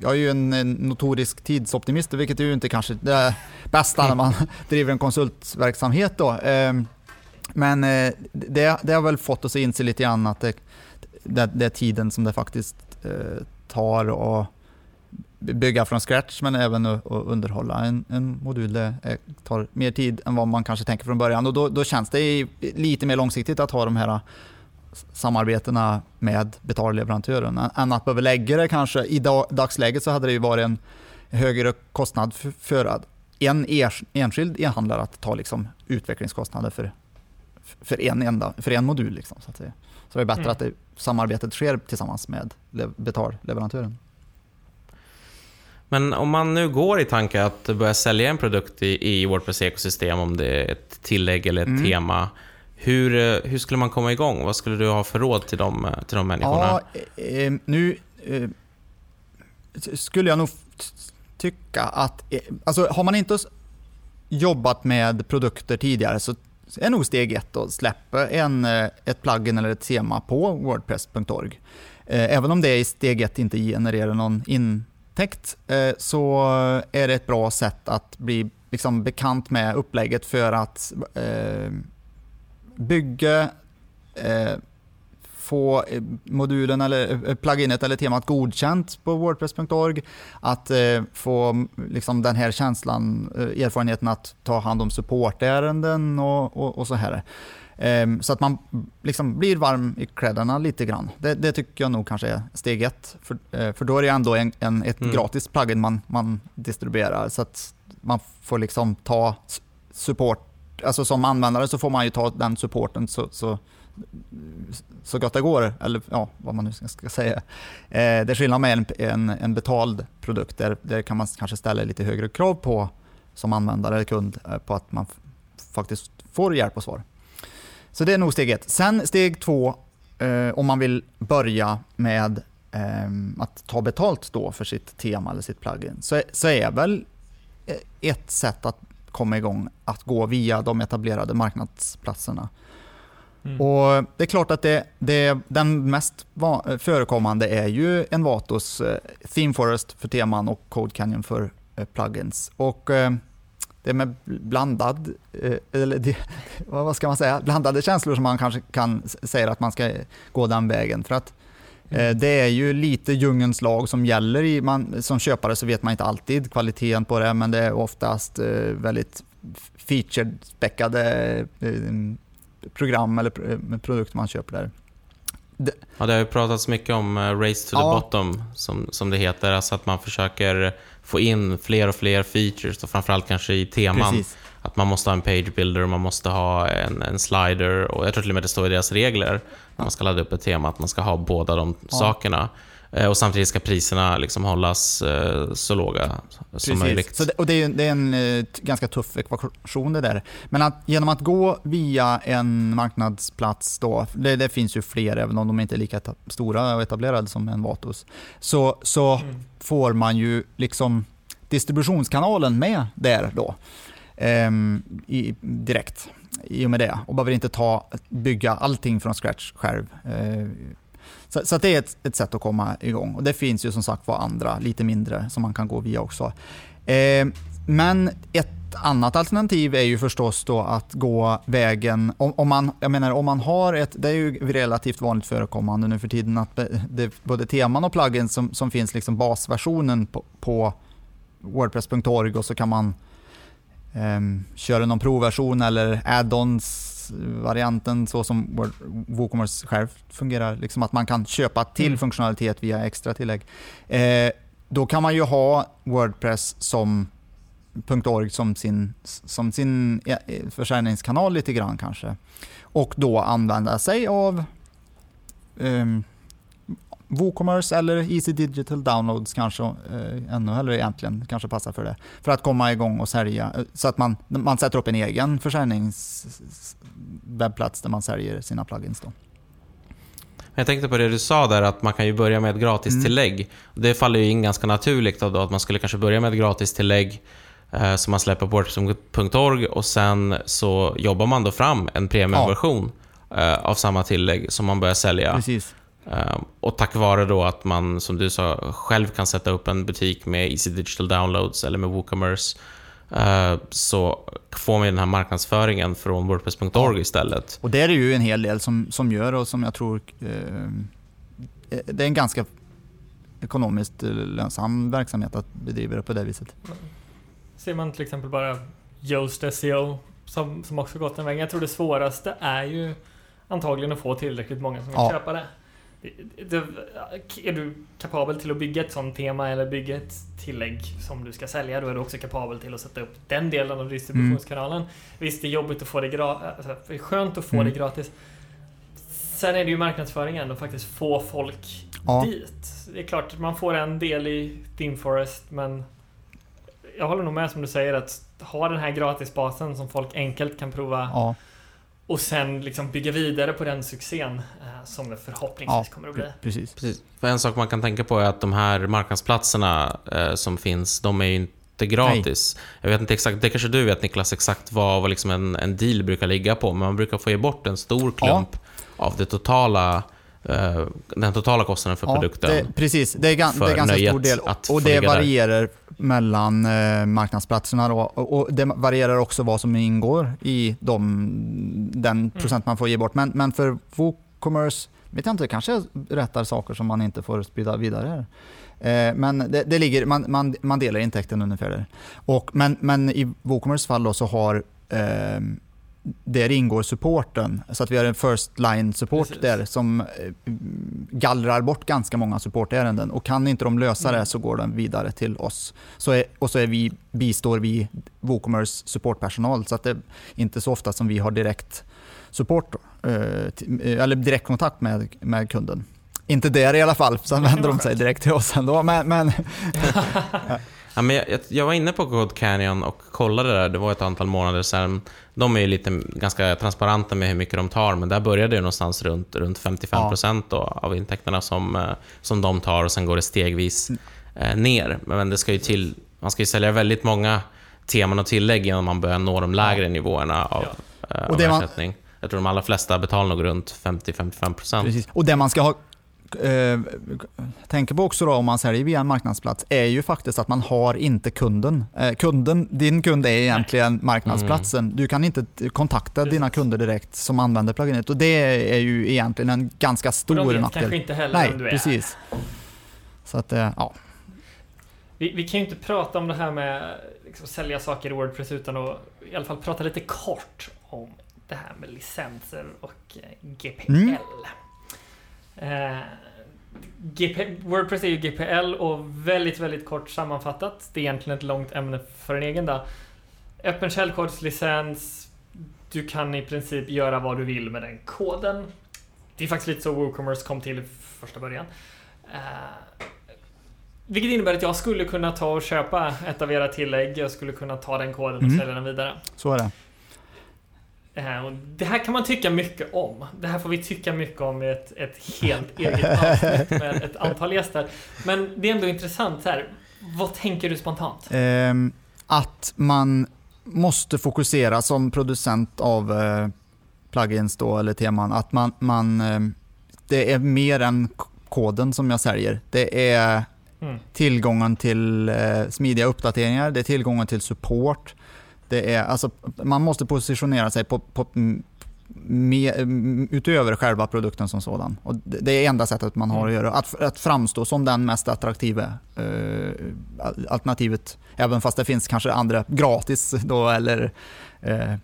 jag är ju en, en notorisk tidsoptimist, vilket är ju inte kanske det bästa när man [laughs] driver en konsultverksamhet då. Ehm, men eh, det, det har väl fått oss att inse lite grann att det, det, det är tiden som det faktiskt eh, tar Och, bygga från scratch men även att underhålla en, en modul. Det tar mer tid än vad man kanske tänker från början och då, då känns det lite mer långsiktigt att ha de här samarbetena med betalleverantören än- att behöva lägga det kanske. I dag, dagsläget så hade det ju varit en högre kostnad för, en enskild e-handlare att ta liksom utvecklingskostnader för, för, en, enda, för en modul. Liksom, så, att säga. så det är bättre Mm. att det, samarbetet sker tillsammans med le- betalleverantören. Men om man nu går i tanke att börja sälja en produkt i, i Wordpress ekosystem, om det är ett tillägg eller ett Mm. tema, hur, eh, hur skulle man komma igång? Vad skulle du ha för råd till de, eh, till de människorna? Ja, eh, nu eh, skulle jag nog tycka att, eh, alltså har man inte jobbat med produkter tidigare så är nog steg ett att släppa en, eh, ett plugin eller ett tema på wordpress.org. Eh, Även om det i steg ett inte genererar någon intäkt upptäckt eh, så är det ett bra sätt att bli liksom bekant med upplägget för att eh, bygga eh, få modulen eller pluginet eller temat godkänt på wordpress.org. Att eh, få liksom, den här känslan, eh, erfarenheten att ta hand om supportärenden och, och, och så här. Ehm, så att man liksom blir varm i kläderna lite grann. Det, det tycker jag nog kanske är steg ett. För, eh, för då är det ändå en, en, ett Mm. gratis plugin man, man distribuerar. Så att man får liksom ta support, alltså som användare så får man ju ta den supporten så, så så gott det går, eller ja, vad man nu ska- säga. Eh, det är skillnad med en, en, en betald produkt, där, där kan man kanske ställa lite högre krav på som användare eller kund eh, på att man faktiskt får hjälp och svar. Så det är nog steg ett. Sen steg två, eh, om man vill börja med eh, att ta betalt då för sitt tema eller sitt plugin, så, så är väl eh, ett sätt att komma igång att gå via de etablerade marknadsplatserna. Mm. Och det är klart att det, det, den mest förekommande är ju Envatos eh, Theme Forest för teman och Code Canyon för eh, plugins. Och eh, det är med blandad, eh, eller det, vad ska man säga, blandade känslor som man kanske kan säga att man ska gå den vägen. För att eh, det är ju lite djungelns lag som gäller. I, man, som köpare så vet man inte alltid kvaliteten på det, men det är oftast eh, väldigt featured-späckade eh, program eller pr- produkter man köper där. Ja, det har ju pratats mycket om Race to the Ja. bottom, som, som det heter. Alltså att man försöker få in fler och fler features och framförallt kanske i teman. Precis. Att man måste ha en page builder och man måste ha en, en slider och jag tror till och med det står i deras regler när man ska ladda upp ett tema att man ska ha båda de Ja. sakerna. Eh, Och samtidigt ska priserna liksom hållas eh, så låga som möjligt. Så det, och det är, det är en eh, ganska tuff ekvation det där. Men att, genom att gå via en marknadsplats då, det, det finns ju fler även om de inte är lika stora och etablerade som en Vatos, så, så Mm. får man ju liksom distributionskanalen med där då. ehm, i, direkt i och med det och behöver inte ta, bygga allting från scratch själv. Eh, så, så att det är ett, ett sätt att komma igång. Och det finns ju som sagt var andra, lite mindre, som man kan gå via också. Eh, men ett annat alternativ är ju förstås då att gå vägen, om, om, man, jag menar, om man har ett, det är ju relativt vanligt förekommande nu för tiden att det, både teman och plugins som, som finns liksom basversionen på, på wordpress.org och så kan man eh, köra någon provversion eller add-ons varianten så som Word, WooCommerce själv fungerar. Liksom att man kan köpa till Mm. funktionalitet via extra tillägg. Eh, då kan man ju ha Wordpress som .org som sin, som sin eh, försäljningskanal lite grann kanske. Och då använda sig av um, WooCommerce eller Easy Digital Downloads kanske eh, ännu hellre egentligen kanske passar för det. För att komma igång och sälja eh, så att man, man sätter upp en egen försäljningswebbplats där man säljer sina plugins. Då. Jag tänkte på det du sa där, att man kan ju börja med ett gratistillägg. Det faller ju in ganska naturligt då, att man skulle kanske börja med ett gratistillägg eh, som man släpper på wordpress.org och sen så jobbar man då fram en premiumversion eh, av samma tillägg som man börjar sälja. Precis. Eh, och tack vare då att man, som du sa, själv kan sätta upp en butik med Easy Digital Downloads eller med WooCommerce eh, så får man ju den här marknadsföringen från wordpress.org istället. Och det är det ju en hel del som, som gör och som jag tror eh, det är en ganska ekonomiskt eh, lönsam verksamhet att bedriva det på det viset. Ser man till exempel bara Yoast SEO som, som också gått den vägen. Jag tror det svåraste är ju antagligen att få tillräckligt många som vill Ja. köpa det. Är du kapabel till att bygga ett sånt tema eller bygga ett tillägg som du ska sälja, då är du också kapabel till att sätta upp den delen av distributionskanalen. Visst, det är jobbigt att få det gratis. Alltså, det är skönt att få Mm. det gratis. Sen är det ju marknadsföringen och faktiskt få folk Ja. dit. Det är klart, man får en del i Teamforest, men jag håller nog med som du säger att ha den här gratisbasen som folk enkelt kan prova Ja, och sen liksom bygga vidare på den succén eh, som det förhoppningsvis Ja. kommer att bli. precis. Precis. För en sak man kan tänka på är att de här marknadsplatserna eh, som finns, de är ju inte gratis. Jag vet inte exakt, det kanske du vet Niklas, exakt vad, vad liksom en, en deal brukar ligga på, men man brukar få ge bort en stor klump av det totala, den totala kostnaden för Ja, produkten. det, precis, det är, det är ganska stor del. att Och det ligga där. varierar mellan eh, marknadsplatserna. Då. Och, och det varierar också vad som ingår i de, den procent man får ge bort. Men, men för WooCommerce vet jag inte, det kanske rättar saker som man inte får sprida vidare. här. Eh, men det, det ligger, man, man, man delar intäkten ungefär där. Och, men, men i WooCommerce fall då så har eh, där ingår supporten. Så att vi har en first line support Precis. där som eh, gallrar bort ganska många supportärenden. Och kan inte de lösa Mm. det så går den vidare till oss. Så är, och så är vi, bistår vi WooCommerce supportpersonal. Så att det är inte så ofta som vi har direkt support, eh, eh, eller direktkontakt med, med kunden. Inte där i alla fall, Det vänder de sig direkt till oss ändå. Men, men [laughs] [laughs] Ja, men jag, jag- var inne på Code Canyon och kollade där, det var ett antal månader sedan. De är ju lite ganska transparenta med hur mycket de tar, men där började det någonstans runt, runt 55% då, av intäkterna som, eh, som de tar och sen går det stegvis eh, ner. Men det ska ju till, man ska ju sälja väldigt många teman och tillägg innan man börjar nå de lägre nivåerna av, eh, Och av det man- ersättning. Jag tror de allra flesta betalar nog runt 50-55%. Precis. Och det man ska ha eh, tänka på också då om man säljer via en marknadsplats är ju faktiskt att man har inte kunden. Eh, kunden din kund är egentligen marknadsplatsen. Du kan inte kontakta Precis. dina kunder direkt som använder pluginet och det är ju egentligen en ganska Och de stor vet nackdel. kanske inte heller Nej, vem du är. precis. Så att, eh, ja. Vi, vi kan ju inte prata om det här med liksom, sälja saker i Wordpress utan att i alla fall prata lite kort om det här med licenser och eh, GPL. Mm. Eh, GP, Wordpress är ju GPL och väldigt, väldigt kort sammanfattat. Det är egentligen ett långt ämne för en egen dag. öppen källkodslicens. Du kan i princip göra vad du vill med den koden. Det är faktiskt lite så WooCommerce kom till i första början. Eh, vilket innebär att jag skulle kunna ta och köpa ett av era tillägg. Jag skulle kunna ta den koden och Mm. sälja den vidare. Så är det. Eh, och det här kan man tycka mycket om. Det här får vi tycka mycket om i ett, ett helt eget avsnitt med ett antal gäster. Men det är ändå intressant så här. Vad tänker du spontant? Ehm, att man måste fokusera som producent av eh, plugins då, eller teman, att man, man ehm, det är mer än koden som jag säljer. Det är Mm. tillgången till eh, smidiga uppdateringar, det är tillgången till support. Det är, alltså, man måste positionera sig på, på, mm, med, mm, utöver själva produkten som sådan. Och det, är enda sättet man har att göra. Att, att framstå som den mest attraktiva eh, alternativet. Även fast det finns kanske andra gratis då, eller eh,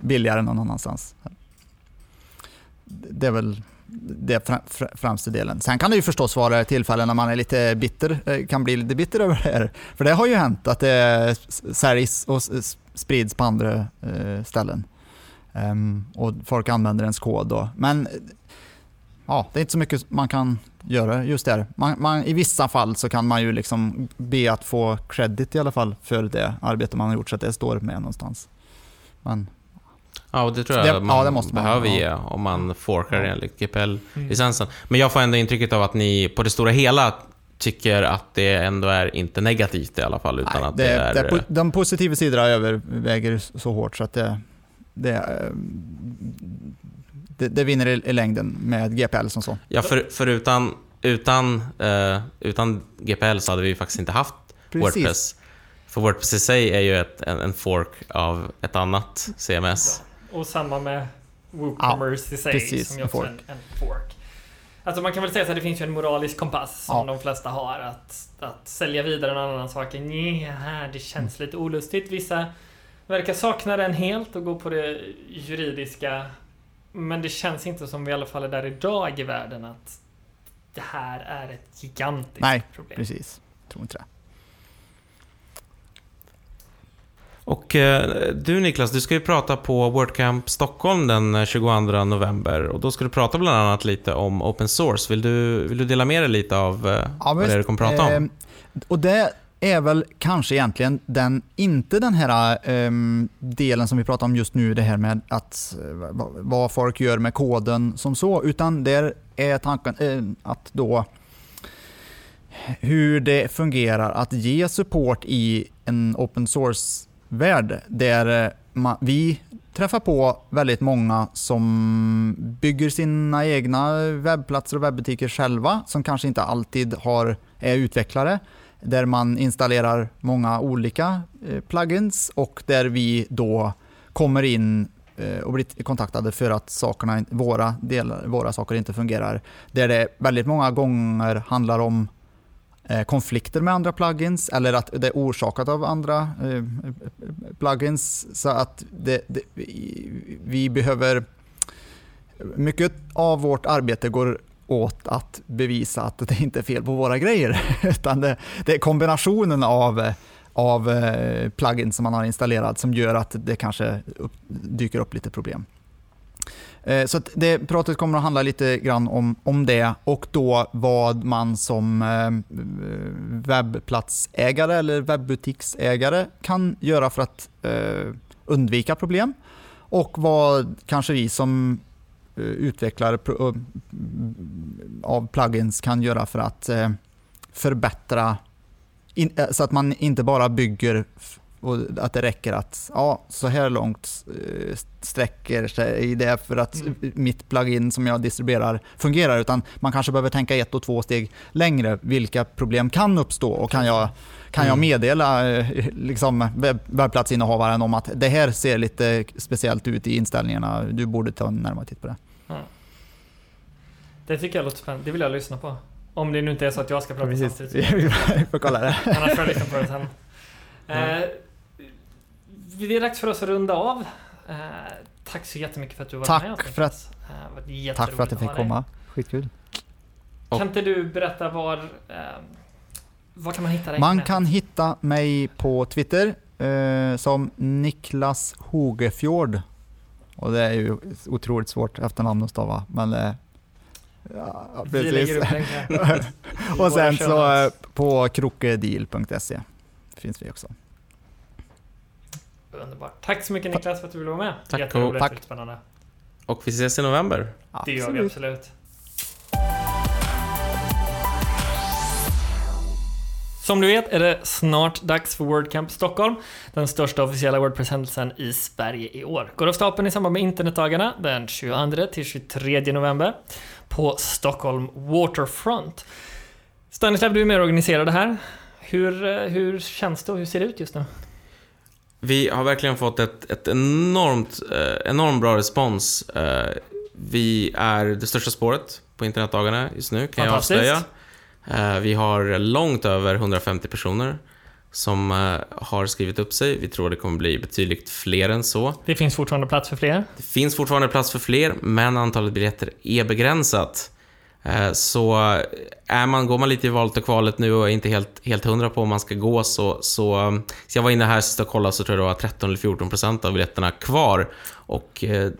billigare någon annanstans. Det är väl det fr- fr- främsta delen. Sen kan det ju förstås vara tillfällen när man är lite bitter, eh, kan bli lite bitter över det här. För det har ju hänt att det s- säljs och sprids på andra eh, ställen. Ehm, och folk använder ens kod då. Men ja, det är inte så mycket man kan göra just där. Man, man, I vissa fall så kan man ju liksom be att få credit i alla fall för det arbete man har gjort så att det står med någonstans. Men Ja, och det tror jag Det- ja, man det måste man, behöver ja. ge om man forkar Ja. enligt GPL-licensen. Mm. Men jag får ändå intrycket av att ni på det stora hela tycker att det ändå är inte negativt i alla fall, utan nej, att det, det, är... det, po- de positiva sidorna överväger så hårt så att det, det, eh, det, det vinner i, i längden med GPL som så. Ja, för, för utan, utan, eh, utan GPL så hade vi faktiskt inte haft Wordpress. För Wordpress i sig är ju ett, en, en fork av ett annat CMS. Och samma med WooCommerce i sig, precis, som ju också är en, en fork. Alltså man kan väl säga att det finns ju en moralisk kompass som Ja. de flesta har. Att, att sälja vidare en annan sak, nej, det känns lite olustigt. Vissa verkar sakna den helt och gå på det juridiska. Men det känns inte som vi i alla fall är där idag i världen att det här är ett gigantiskt Nej, problem. Precis, tror inte det. Och eh, du Niklas, du ska ju prata på WordCamp Stockholm den eh, 22 november och då ska du prata bland annat lite om open source. Vill du, vill du dela med dig lite av eh, vad det är du kommer prata om? Och det är väl kanske egentligen den, inte den här ehm, delen som vi pratar om just nu, det här med att, eh, vad- folk gör med koden som så, utan där är tanken eh, att då hur det fungerar att ge support i en open värld där eh, man, vi träffar på väldigt många som bygger sina egna webbplatser och webbutiker själva, som kanske inte alltid har, är utvecklare, där man installerar många olika eh, plugins och där vi då kommer in eh, och blir kontaktade för att sakerna, våra, delar, våra saker inte fungerar. Där det väldigt många gånger handlar om Eh, konflikter med andra plugins eller att det är orsakat av andra eh, plugins. Så att det, det, vi, behöver... Mycket av vårt arbete går åt att bevisa att det inte är fel på våra grejer. [laughs] Utan det, det är kombinationen av, av eh, plugins som man har installerat som gör att det kanske upp, dyker upp lite problem. Eh, så att det pratet kommer att handla lite grann om, om det och då vad man som eh, eh, webbplatsägare eller webbutiksägare kan göra för att undvika problem och vad kanske vi som utvecklare av plugins kan göra för att förbättra så att man inte bara bygger och att det räcker att ja, så här långt eh, sträcker sig det för att Mm. mitt plugin som jag distribuerar fungerar utan man kanske behöver tänka ett och två steg längre. Vilka problem kan uppstå och kan jag, kan jag Mm. meddela eh, liksom webb, webbplatsinnehavaren om att det här ser lite speciellt ut i inställningarna. Du borde ta en närmare titt på det. Det tycker jag låter spännande. Det vill jag lyssna på. Om det nu inte är så att jag ska prata samtidigt. [laughs] Vi får kolla det. Annars får jag lyssna på det sen. Eh, det är dags för oss att runda av. Eh, tack så jättemycket för att du var Tack med för att-. Eh, Tack för att jag fick komma. Skitkul. Och- Kan inte du berätta var... Eh, var kan man hitta dig? Man kan hitta mig på Twitter eh, som Niklas Hogefjord. Och det är ju otroligt svårt efternamn att stava, men eh, ja, precis. [laughs] Och sen så eh, på krokodil.se finns vi också. Underbart. Tack så mycket Niklas för att du ville vara med. Tack, Jätteroligt, tack. väldigt spännande. Och vi ses i november. Det gör vi absolut. Som du vet är det snart dags för WordCamp Stockholm, den största officiella Wordpress-händelsen i Sverige i år. Går av stapeln i samband med internetdagarna den 22 till 23 november på Stockholm Waterfront. Stanislav, du är med och organiserar det här. Hur, eh, hur känns det och hur ser det ut just nu? Vi har verkligen fått ett, ett enormt, eh, enormt bra respons. Eh, vi är det största spåret på internetdagarna just nu, kan jag avslöja. Eh, vi har långt över 150 personer som eh, har skrivit upp sig. Vi tror det kommer bli betydligt fler än så. Det finns fortfarande plats för fler. Det finns fortfarande plats för fler, men antalet biljetter är begränsat. Eh, Så är man, går man lite i valet och kvalet nu och är inte helt, helt hundra på om man ska gå så, så, så jag var inne här sist och kollade så tror jag det var 13 eller 14 procent av biljetterna kvar. Och eh,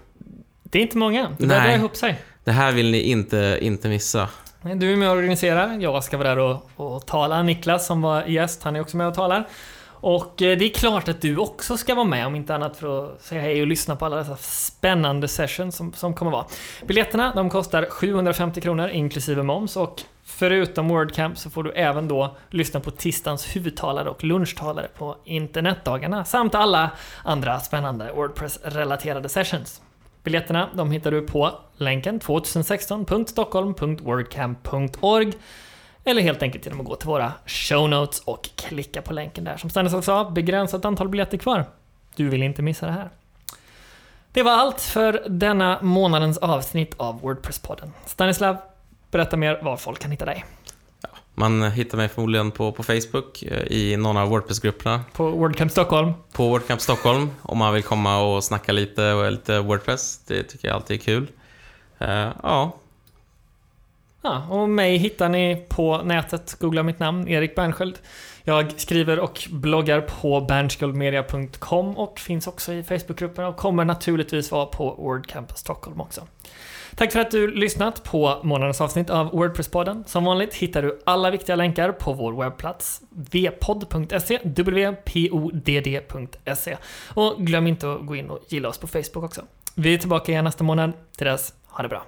Det är inte många. Det börjar dra ihop sig. det här vill ni inte, inte missa. Du är med och organiserar. Jag ska vara där och, och tala. Niklas som var gäst, han är också med och talar. Och eh, det är klart att du också ska vara med, om inte annat för att säga hej och lyssna på alla dessa spännande sessions som, som kommer vara. Biljetterna, de kostar 750 kronor inklusive moms och förutom WordCamp så får du även då lyssna på tisdagens huvudtalare och lunchtalare på internetdagarna samt alla andra spännande Wordpress-relaterade sessions. Biljetterna de hittar du på länken 2016.stockholm.wordcamp.org eller helt enkelt genom att gå till våra show notes och klicka på länken där. Som Stanislav sa, begränsat antal biljetter kvar. Du vill inte missa det här. Det var allt för denna månadens avsnitt av Wordpress-podden. Stanislav, berätta mer var folk kan hitta dig. Man hittar mig förmodligen på, på Facebook eh, i någon av Wordpress-grupperna På WordCamp Stockholm. på WordCamp Stockholm om man vill komma och snacka lite och lite Wordpress. Det tycker jag alltid är kul. Eh, ja, Ja, och mig hittar ni på nätet. Googla mitt namn, Erik Bernsköld. Jag skriver och bloggar på bernsköldmedia.com och finns också i Facebookgruppen och kommer naturligtvis vara på WordCamp Stockholm också. Tack för att du lyssnat på månadens avsnitt av Wordpress-podden. Som vanligt hittar du alla viktiga länkar på vår webbplats vpodd.se, wpodd.se. Och glöm inte att gå in och gilla oss på Facebook också. Vi är tillbaka igen nästa månad. Till dess, ha det bra.